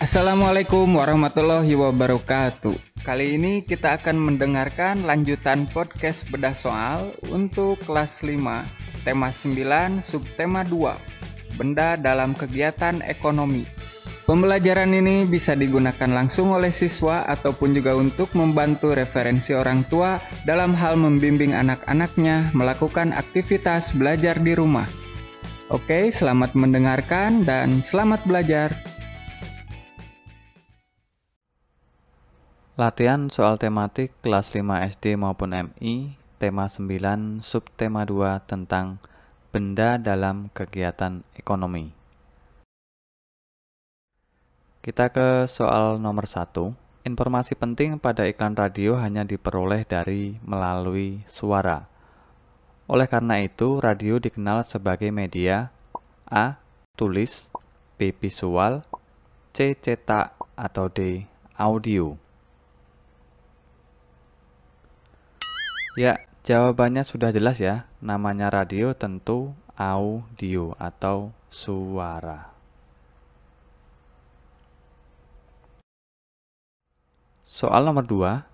Assalamualaikum warahmatullahi wabarakatuh. Kali ini kita akan mendengarkan lanjutan podcast bedah soal untuk kelas 5, tema 9, subtema 2, benda dalam kegiatan ekonomi. Pembelajaran ini bisa digunakan langsung oleh siswa ataupun juga untuk membantu referensi orang tua dalam hal membimbing anak-anaknya melakukan aktivitas belajar di rumah. Oke, selamat mendengarkan dan selamat belajar. Latihan soal tematik kelas 5 SD maupun MI, tema 9, subtema 2 tentang benda dalam kegiatan ekonomi. Kita ke soal nomor 1. Informasi penting pada iklan radio hanya diperoleh dari melalui suara. Oleh karena itu, radio dikenal sebagai media A. Tulis B. Visual C. Cetak atau D. Audio. Ya, jawabannya sudah jelas ya. Namanya radio tentu audio atau suara. Soal nomor 2.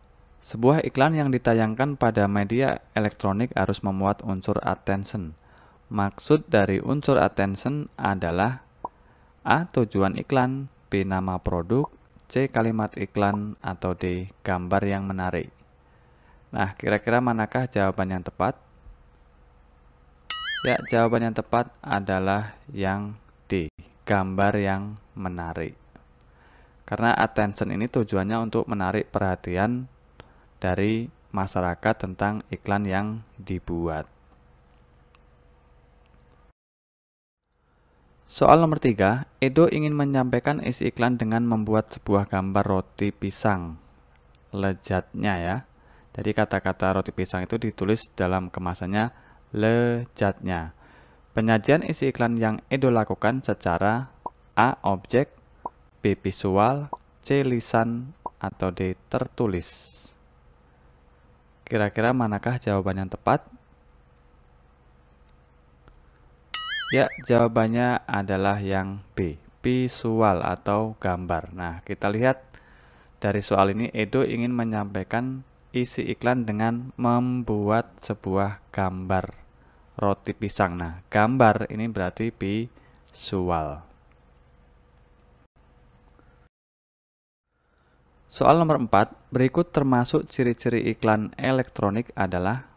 Sebuah iklan yang ditayangkan pada media elektronik harus memuat unsur attention. Maksud dari unsur attention adalah A. Tujuan iklan B. Nama produk C. Kalimat iklan atau D. Gambar yang menarik Nah, kira-kira manakah jawaban yang tepat? Ya, jawaban yang tepat adalah yang D, gambar yang menarik. Karena attention ini tujuannya untuk menarik perhatian dari masyarakat tentang iklan yang dibuat. Soal nomor 3, Edo ingin menyampaikan isi iklan dengan membuat sebuah gambar roti pisang. Lezatnya ya. Jadi kata-kata roti pisang itu ditulis dalam kemasannya lejatnya. Penyajian isi iklan yang Edo lakukan secara A. Objek B. Visual C. Lisan atau D. Tertulis Kira-kira manakah jawaban yang tepat? Ya, jawabannya adalah yang B. Visual atau gambar. Nah, kita lihat dari soal ini Edo ingin menyampaikan isi iklan dengan membuat sebuah gambar roti pisang. Nah, gambar ini berarti visual. Soal nomor 4, berikut termasuk ciri-ciri iklan elektronik adalah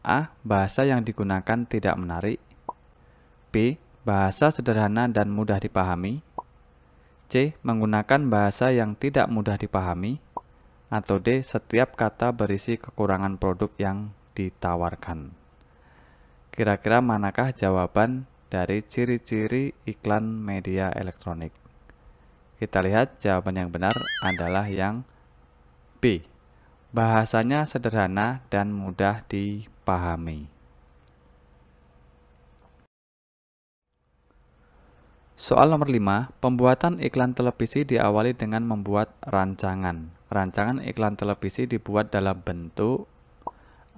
A. Bahasa yang digunakan tidak menarik B. Bahasa sederhana dan mudah dipahami C. Menggunakan bahasa yang tidak mudah dipahami atau D. Setiap kata berisi kekurangan produk yang ditawarkan. Kira-kira manakah jawaban dari ciri-ciri iklan media elektronik? Kita lihat jawaban yang benar adalah yang B. Bahasanya sederhana dan mudah dipahami. Soal nomor 5, pembuatan iklan televisi diawali dengan membuat rancangan. Rancangan iklan televisi dibuat dalam bentuk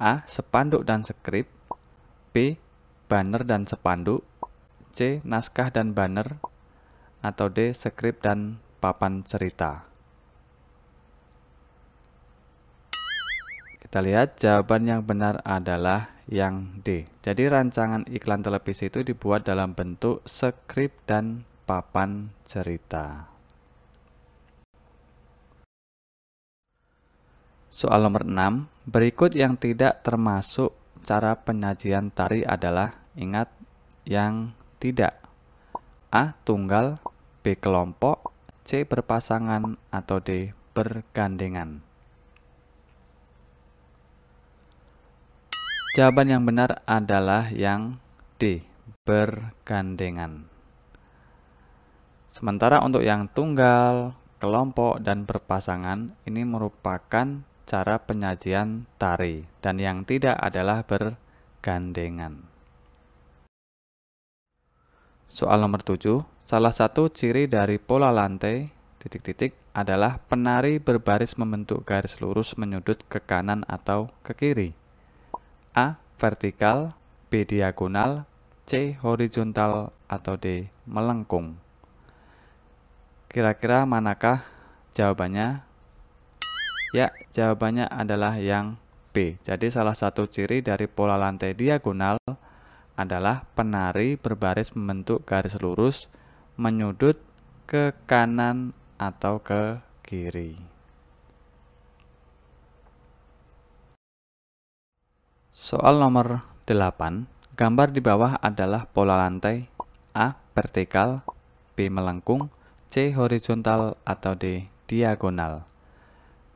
A. Sepanduk dan skrip B. Banner dan sepanduk C. Naskah dan banner atau D. Skrip dan papan cerita Kita lihat jawaban yang benar adalah yang D. Jadi rancangan iklan televisi itu dibuat dalam bentuk skrip dan papan cerita. Soal nomor 6, berikut yang tidak termasuk cara penyajian tari adalah ingat yang tidak. A. Tunggal B. Kelompok C. Berpasangan atau D. Bergandengan Jawaban yang benar adalah yang D. Bergandengan Sementara untuk yang tunggal, kelompok, dan berpasangan ini merupakan cara penyajian tari dan yang tidak adalah bergandengan. Soal nomor 7, salah satu ciri dari pola lantai titik-titik adalah penari berbaris membentuk garis lurus menyudut ke kanan atau ke kiri. A. Vertikal B. Diagonal C. Horizontal atau D. Melengkung. Kira-kira manakah jawabannya? Ya, jawabannya adalah yang B. Jadi salah satu ciri dari pola lantai diagonal adalah penari berbaris membentuk garis lurus menyudut ke kanan atau ke kiri. Soal nomor 8. Gambar di bawah adalah pola lantai A. Vertikal B. Melengkung C. Horizontal atau D. Diagonal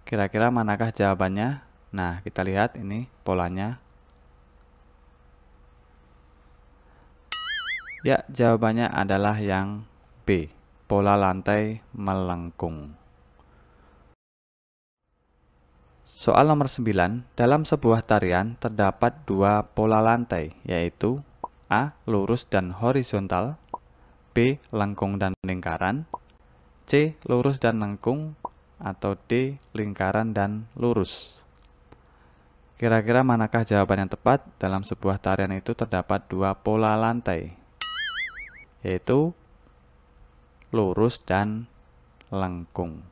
Kira-kira manakah jawabannya? Nah, kita lihat ini polanya. Ya, jawabannya adalah yang B. Pola lantai melengkung. Soal nomor 9, dalam sebuah tarian terdapat dua pola lantai, yaitu A. Lurus dan horizontal B. Lengkung dan lingkaran C. Lurus dan lengkung atau D. Lingkaran dan lurus Kira-kira manakah jawaban yang tepat dalam sebuah tarian itu terdapat dua pola lantai, yaitu lurus dan lengkung.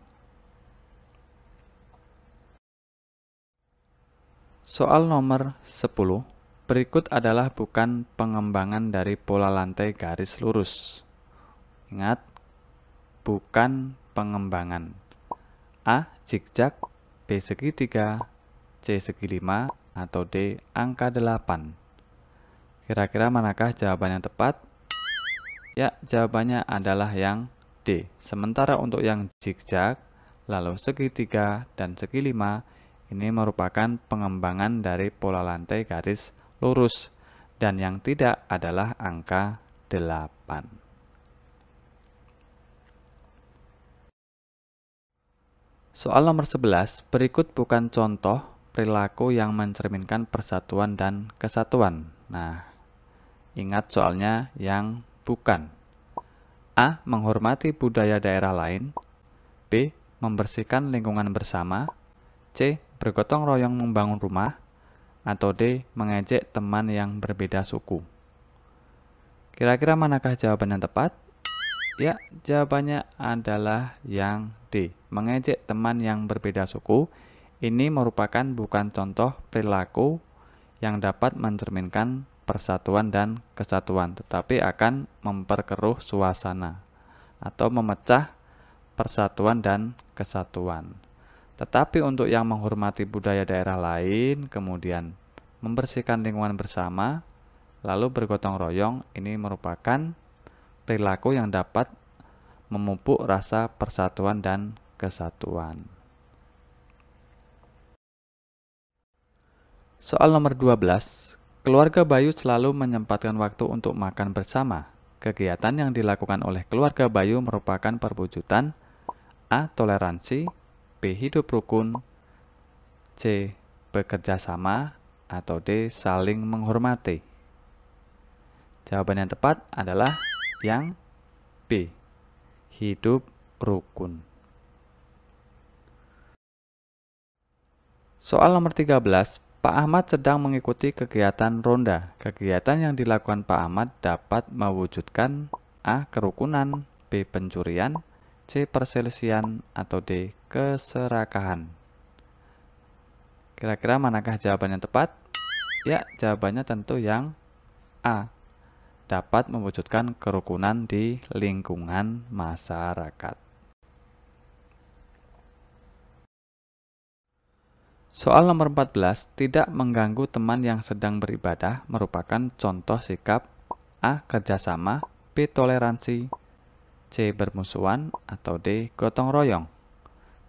Soal nomor 10. Berikut adalah bukan pengembangan dari pola lantai garis lurus. Ingat, bukan pengembangan. A. Zigzag B. Segitiga C. Segi 5 atau D. Angka 8 Kira-kira manakah jawaban yang tepat? Ya, jawabannya adalah yang D. Sementara untuk yang zigzag, lalu segitiga, dan segi 5 ini merupakan pengembangan dari pola lantai garis lurus dan yang tidak adalah angka 8. Soal nomor 11, berikut bukan contoh perilaku yang mencerminkan persatuan dan kesatuan. Nah, ingat soalnya yang bukan. A. Menghormati budaya daerah lain. B. Membersihkan lingkungan bersama. C bergotong royong membangun rumah, atau D. Mengejek teman yang berbeda suku. Kira-kira manakah jawaban yang tepat? Ya, jawabannya adalah yang D. Mengejek teman yang berbeda suku. Ini merupakan bukan contoh perilaku yang dapat mencerminkan persatuan dan kesatuan, tetapi akan memperkeruh suasana atau memecah persatuan dan kesatuan. Tetapi untuk yang menghormati budaya daerah lain, kemudian membersihkan lingkungan bersama, lalu bergotong royong, ini merupakan perilaku yang dapat memupuk rasa persatuan dan kesatuan. Soal nomor 12, keluarga Bayu selalu menyempatkan waktu untuk makan bersama. Kegiatan yang dilakukan oleh keluarga Bayu merupakan perwujudan A. Toleransi B. Hidup rukun C. Bekerja sama atau D. Saling menghormati Jawaban yang tepat adalah yang B. Hidup rukun Soal nomor 13, Pak Ahmad sedang mengikuti kegiatan ronda. Kegiatan yang dilakukan Pak Ahmad dapat mewujudkan A. Kerukunan B. Pencurian C. Perselisihan atau D. Keserakahan Kira-kira manakah jawaban yang tepat? Ya, jawabannya tentu yang A. Dapat mewujudkan kerukunan di lingkungan masyarakat. Soal nomor 14, tidak mengganggu teman yang sedang beribadah merupakan contoh sikap A. Kerjasama B. Toleransi C. Bermusuhan atau D. Gotong royong.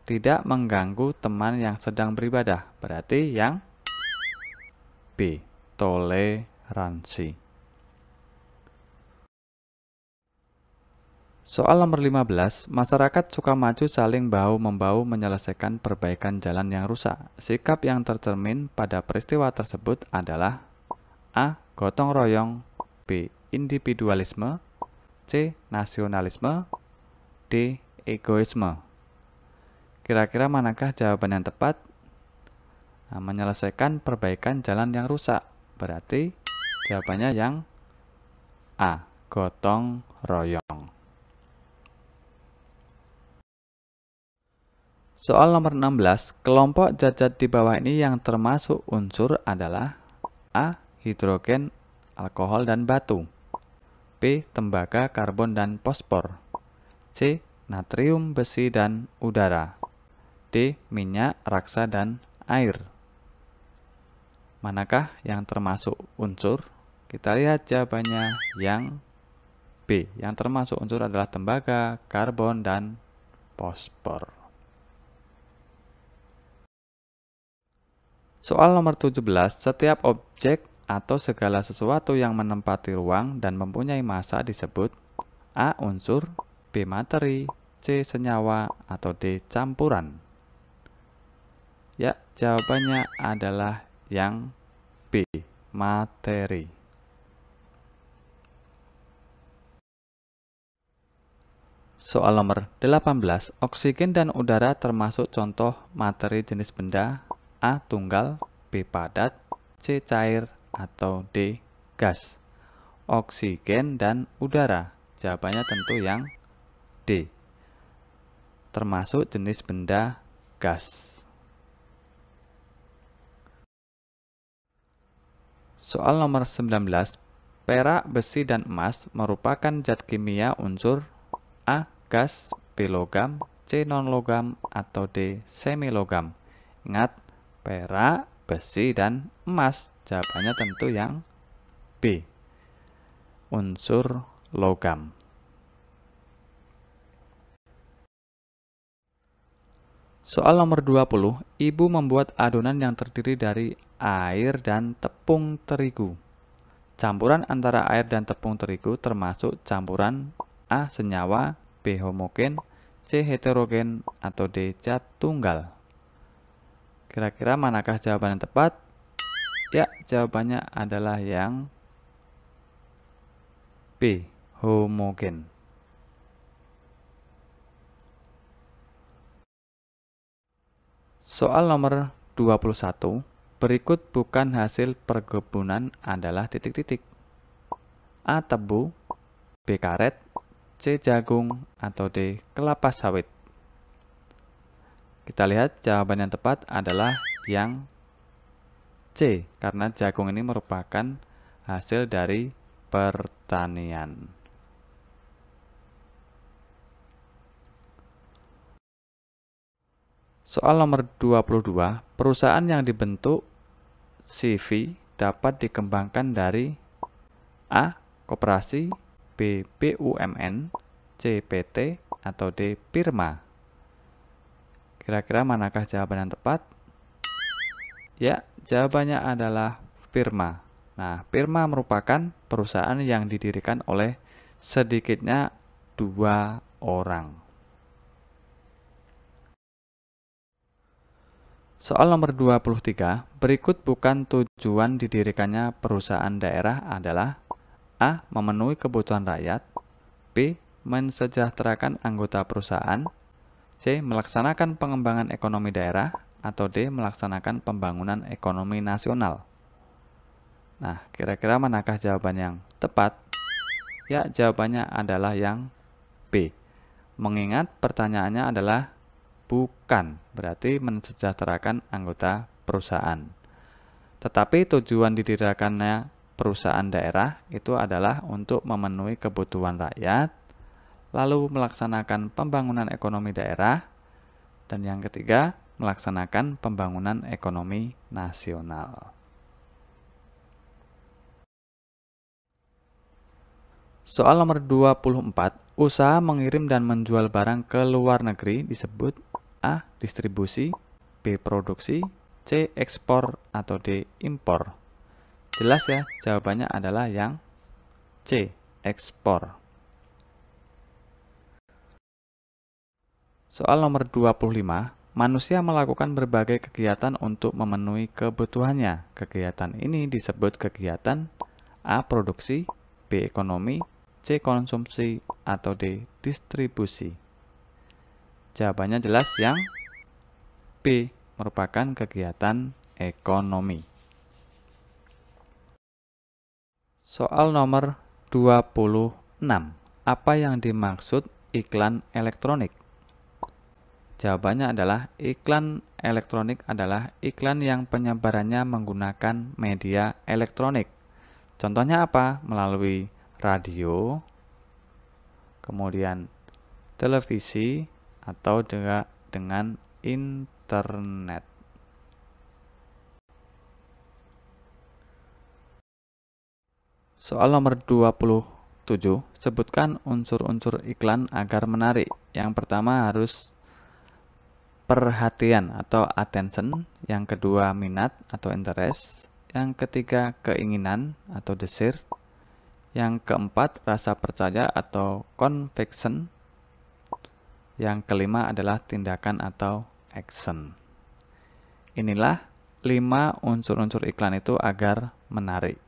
Tidak mengganggu teman yang sedang beribadah. Berarti yang B. Toleransi. Soal nomor 15, masyarakat suka maju saling bahu-membahu menyelesaikan perbaikan jalan yang rusak. Sikap yang tercermin pada peristiwa tersebut adalah A. Gotong royong B. Individualisme C. Nasionalisme D. Egoisme Kira-kira manakah jawaban yang tepat? Nah, menyelesaikan perbaikan jalan yang rusak Berarti jawabannya yang A. Gotong royong. Soal nomor 16, kelompok zat-zat di bawah ini yang termasuk unsur adalah A. Hidrogen, alkohol, dan batu B. Tembaga, karbon, dan fosfor C. Natrium, besi, dan udara D. Minyak, raksa, dan air Manakah yang termasuk unsur? Kita lihat jawabannya yang B. Yang termasuk unsur adalah tembaga, karbon, dan fosfor. Soal nomor 17, setiap objek atau segala sesuatu yang menempati ruang dan mempunyai massa disebut A. Unsur B. Materi C. Senyawa atau D. Campuran Ya, jawabannya adalah yang B. Materi Soal nomor 18, oksigen dan udara termasuk contoh materi jenis benda A. Tunggal B. Padat C. Cair atau D. Gas Oksigen dan udara Jawabannya tentu yang D Termasuk jenis benda gas Soal nomor 19 Perak, besi, dan emas merupakan zat kimia unsur A. Gas B. Logam C. Non-logam atau D. Semilogam Ingat, perak, besi, dan emas? Jawabannya tentu yang B. Unsur logam. Soal nomor 20, ibu membuat adonan yang terdiri dari air dan tepung terigu. Campuran antara air dan tepung terigu termasuk campuran A. Senyawa, B. Homogen, C. Heterogen, atau D. Cat tunggal. Kira-kira manakah jawaban yang tepat? Ya, jawabannya adalah yang B, homogen. Soal nomor 21, berikut bukan hasil perkebunan adalah titik-titik. A. Tebu B. Karet C. Jagung atau D. Kelapa sawit kita lihat jawaban yang tepat adalah yang C, karena jagung ini merupakan hasil dari pertanian. Soal nomor 22, perusahaan yang dibentuk CV dapat dikembangkan dari A. Koperasi B. BUMN C. PT atau D. Firma Kira-kira manakah jawaban yang tepat? Ya, jawabannya adalah firma. Nah, firma merupakan perusahaan yang didirikan oleh sedikitnya dua orang. Soal nomor 23, berikut bukan tujuan didirikannya perusahaan daerah adalah A. Memenuhi kebutuhan rakyat B. Mensejahterakan anggota perusahaan C. Melaksanakan pengembangan ekonomi daerah atau D. Melaksanakan pembangunan ekonomi nasional. Nah, kira-kira manakah jawaban yang tepat? Ya, jawabannya adalah yang B. Mengingat pertanyaannya adalah bukan, berarti mensejahterakan anggota perusahaan. Tetapi tujuan didirikannya perusahaan daerah itu adalah untuk memenuhi kebutuhan rakyat lalu melaksanakan pembangunan ekonomi daerah, dan yang ketiga, melaksanakan pembangunan ekonomi nasional. Soal nomor 24, usaha mengirim dan menjual barang ke luar negeri disebut A. Distribusi B. Produksi C. Ekspor atau D. Impor Jelas ya, jawabannya adalah yang C. Ekspor Soal nomor 25, manusia melakukan berbagai kegiatan untuk memenuhi kebutuhannya. Kegiatan ini disebut kegiatan A. Produksi B. Ekonomi C. Konsumsi atau D. Distribusi Jawabannya jelas yang B. Merupakan kegiatan ekonomi Soal nomor 26. Apa yang dimaksud iklan elektronik? Jawabannya adalah iklan elektronik adalah iklan yang penyebarannya menggunakan media elektronik. Contohnya apa? Melalui radio, kemudian televisi, atau juga dengan internet. Soal nomor 27, sebutkan unsur-unsur iklan agar menarik. Yang pertama harus perhatian atau attention, yang kedua minat atau interest, yang ketiga keinginan atau desire, yang keempat rasa percaya atau conviction, yang kelima adalah tindakan atau action. Inilah lima unsur-unsur iklan itu agar menarik.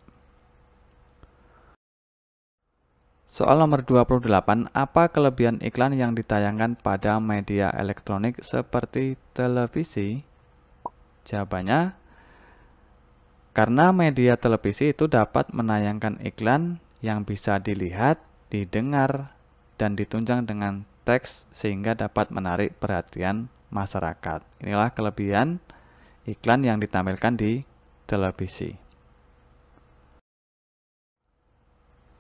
Soal nomor 28, apa kelebihan iklan yang ditayangkan pada media elektronik seperti televisi? Jawabannya, karena media televisi itu dapat menayangkan iklan yang bisa dilihat, didengar, dan ditunjang dengan teks sehingga dapat menarik perhatian masyarakat. Inilah kelebihan iklan yang ditampilkan di televisi.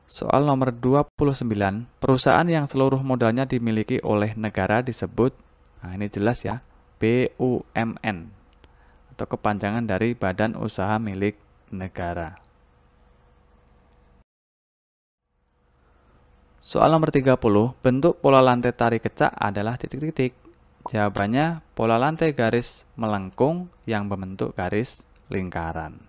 Soal nomor 29, perusahaan yang seluruh modalnya dimiliki oleh negara disebut, nah ini jelas ya, BUMN atau kepanjangan dari Badan Usaha Milik Negara. Soal nomor 30, bentuk pola lantai tari kecak adalah titik-titik. Jawabannya, pola lantai garis melengkung yang membentuk garis lingkaran.